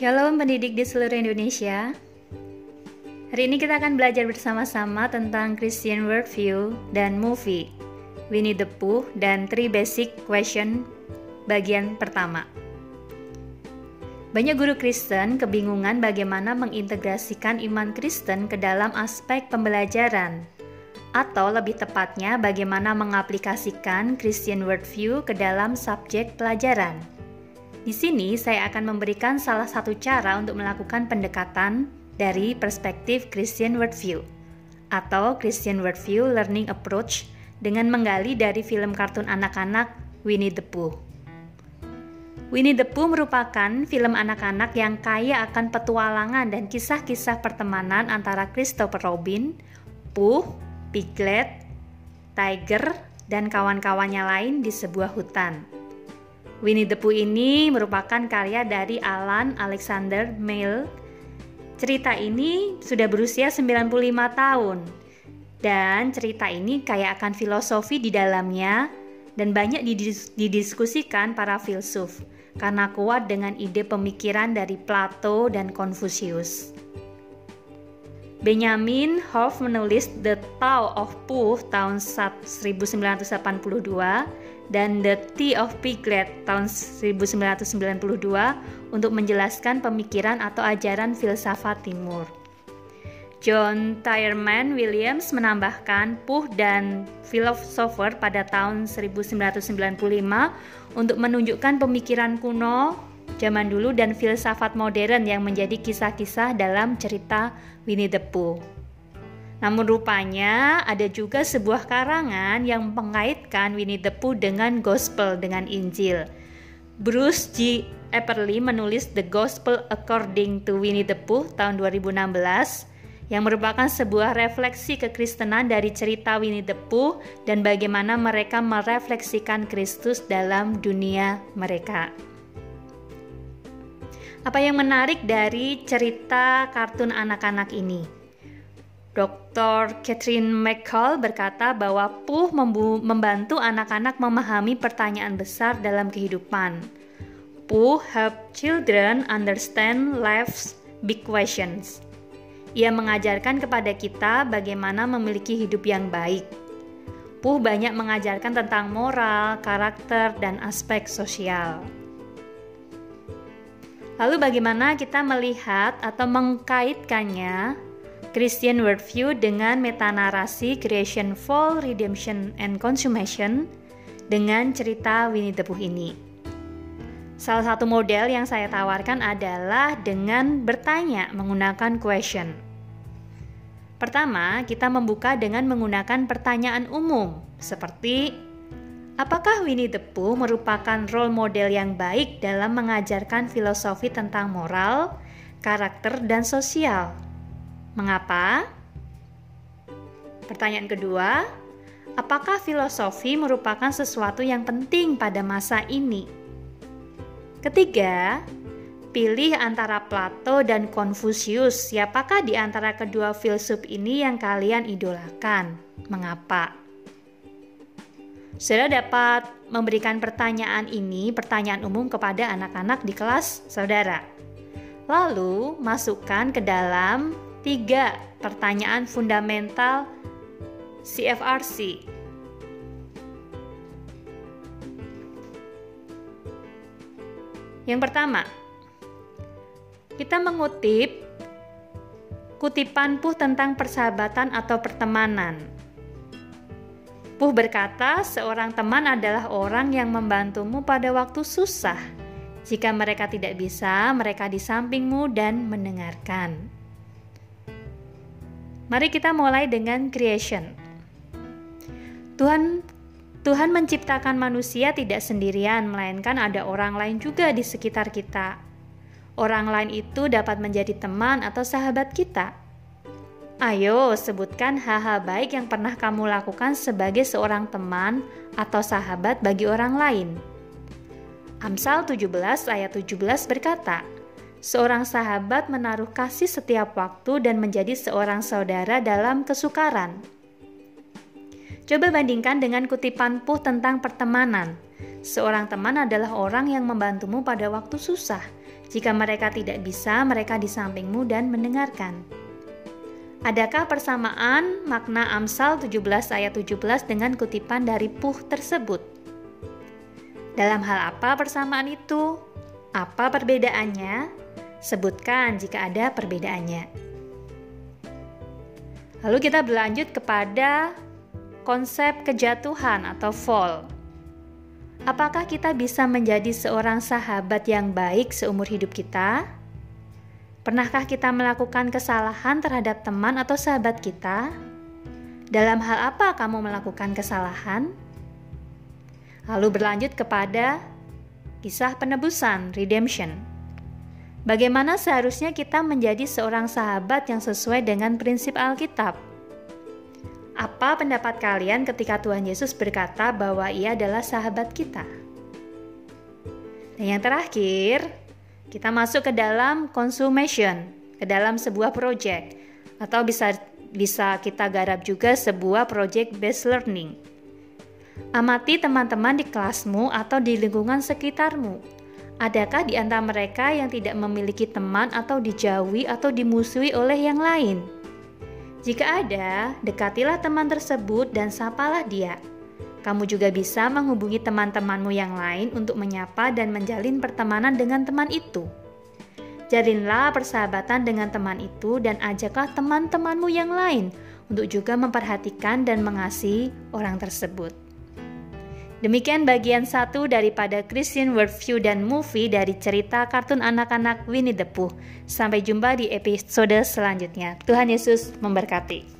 Shalom pendidik di seluruh Indonesia. Hari ini kita akan belajar bersama-sama tentang Christian Worldview dan movie Winnie the Pooh dan Three Basic Question bagian pertama. Banyak guru Kristen kebingungan bagaimana mengintegrasikan iman Kristen ke dalam aspek pembelajaran, atau lebih tepatnya bagaimana mengaplikasikan Christian worldview ke dalam subjek pelajaran. Di sini saya akan memberikan salah satu cara untuk melakukan pendekatan dari perspektif Christian worldview atau Christian worldview learning approach dengan menggali dari film kartun anak-anak Winnie the Pooh. Winnie the Pooh merupakan film anak-anak yang kaya akan petualangan dan kisah-kisah pertemanan antara Christopher Robin, Pooh, Piglet, Tiger, dan kawan-kawannya lain di sebuah hutan. Winnie the Pooh ini merupakan karya dari Alan Alexander Mail. Cerita ini sudah berusia 95 tahun. Dan cerita ini kaya akan filosofi di dalamnya dan banyak didiskusikan para filsuf karena kuat dengan ide pemikiran dari Plato dan Konfusius. Benjamin Hoff menulis The Tao of Pooh tahun 1982 dan The Tea of Piglet tahun 1992 untuk menjelaskan pemikiran atau ajaran filsafat timur. John Tyrman Williams menambahkan Puh dan Philosopher pada tahun 1995 untuk menunjukkan pemikiran kuno zaman dulu dan filsafat modern yang menjadi kisah-kisah dalam cerita Winnie the Pooh. Namun rupanya ada juga sebuah karangan yang mengaitkan Winnie the Pooh dengan gospel dengan Injil. Bruce G. Epperly menulis The Gospel According to Winnie the Pooh tahun 2016 yang merupakan sebuah refleksi kekristenan dari cerita Winnie the Pooh dan bagaimana mereka merefleksikan Kristus dalam dunia mereka. Apa yang menarik dari cerita kartun anak-anak ini? Dr. Catherine McCall berkata bahwa Pooh membantu anak-anak memahami pertanyaan besar dalam kehidupan. Pooh help children understand life's big questions. Ia mengajarkan kepada kita bagaimana memiliki hidup yang baik. Puh banyak mengajarkan tentang moral, karakter, dan aspek sosial. Lalu bagaimana kita melihat atau mengkaitkannya Christian worldview dengan metanarasi creation, fall, redemption, and consummation dengan cerita Winnie the Pooh ini? Salah satu model yang saya tawarkan adalah dengan bertanya menggunakan question. Pertama, kita membuka dengan menggunakan pertanyaan umum seperti Apakah Winnie the Pooh merupakan role model yang baik dalam mengajarkan filosofi tentang moral, karakter, dan sosial? Mengapa? Pertanyaan kedua, apakah filosofi merupakan sesuatu yang penting pada masa ini? Ketiga, pilih antara Plato dan Konfusius. Siapakah di antara kedua filsuf ini yang kalian idolakan? Mengapa? Saudara dapat memberikan pertanyaan ini, pertanyaan umum kepada anak-anak di kelas saudara. Lalu masukkan ke dalam tiga pertanyaan fundamental CFRC Yang pertama, kita mengutip kutipan Puh tentang persahabatan atau pertemanan. Puh berkata, seorang teman adalah orang yang membantumu pada waktu susah. Jika mereka tidak bisa, mereka di sampingmu dan mendengarkan. Mari kita mulai dengan creation. Tuhan Tuhan menciptakan manusia tidak sendirian, melainkan ada orang lain juga di sekitar kita. Orang lain itu dapat menjadi teman atau sahabat kita. Ayo, sebutkan hal-hal baik yang pernah kamu lakukan sebagai seorang teman atau sahabat bagi orang lain. Amsal 17 ayat 17 berkata, Seorang sahabat menaruh kasih setiap waktu dan menjadi seorang saudara dalam kesukaran. Coba bandingkan dengan kutipan Puh tentang pertemanan. Seorang teman adalah orang yang membantumu pada waktu susah. Jika mereka tidak bisa, mereka di sampingmu dan mendengarkan. Adakah persamaan makna Amsal 17 ayat 17 dengan kutipan dari Puh tersebut? Dalam hal apa persamaan itu? Apa perbedaannya? Sebutkan jika ada perbedaannya. Lalu kita berlanjut kepada konsep kejatuhan atau fall. Apakah kita bisa menjadi seorang sahabat yang baik seumur hidup kita? Pernahkah kita melakukan kesalahan terhadap teman atau sahabat kita? Dalam hal apa kamu melakukan kesalahan? Lalu berlanjut kepada kisah penebusan, redemption. Bagaimana seharusnya kita menjadi seorang sahabat yang sesuai dengan prinsip Alkitab? Apa pendapat kalian ketika Tuhan Yesus berkata bahwa Ia adalah sahabat kita? Dan yang terakhir, kita masuk ke dalam consummation, ke dalam sebuah project atau bisa bisa kita garap juga sebuah project based learning. Amati teman-teman di kelasmu atau di lingkungan sekitarmu. Adakah di antara mereka yang tidak memiliki teman atau dijauhi atau dimusuhi oleh yang lain? Jika ada, dekatilah teman tersebut dan sapalah dia. Kamu juga bisa menghubungi teman-temanmu yang lain untuk menyapa dan menjalin pertemanan dengan teman itu. Jalinlah persahabatan dengan teman itu dan ajaklah teman-temanmu yang lain untuk juga memperhatikan dan mengasihi orang tersebut. Demikian bagian satu daripada Christian Worldview dan Movie dari cerita kartun anak-anak Winnie the Pooh. Sampai jumpa di episode selanjutnya. Tuhan Yesus memberkati.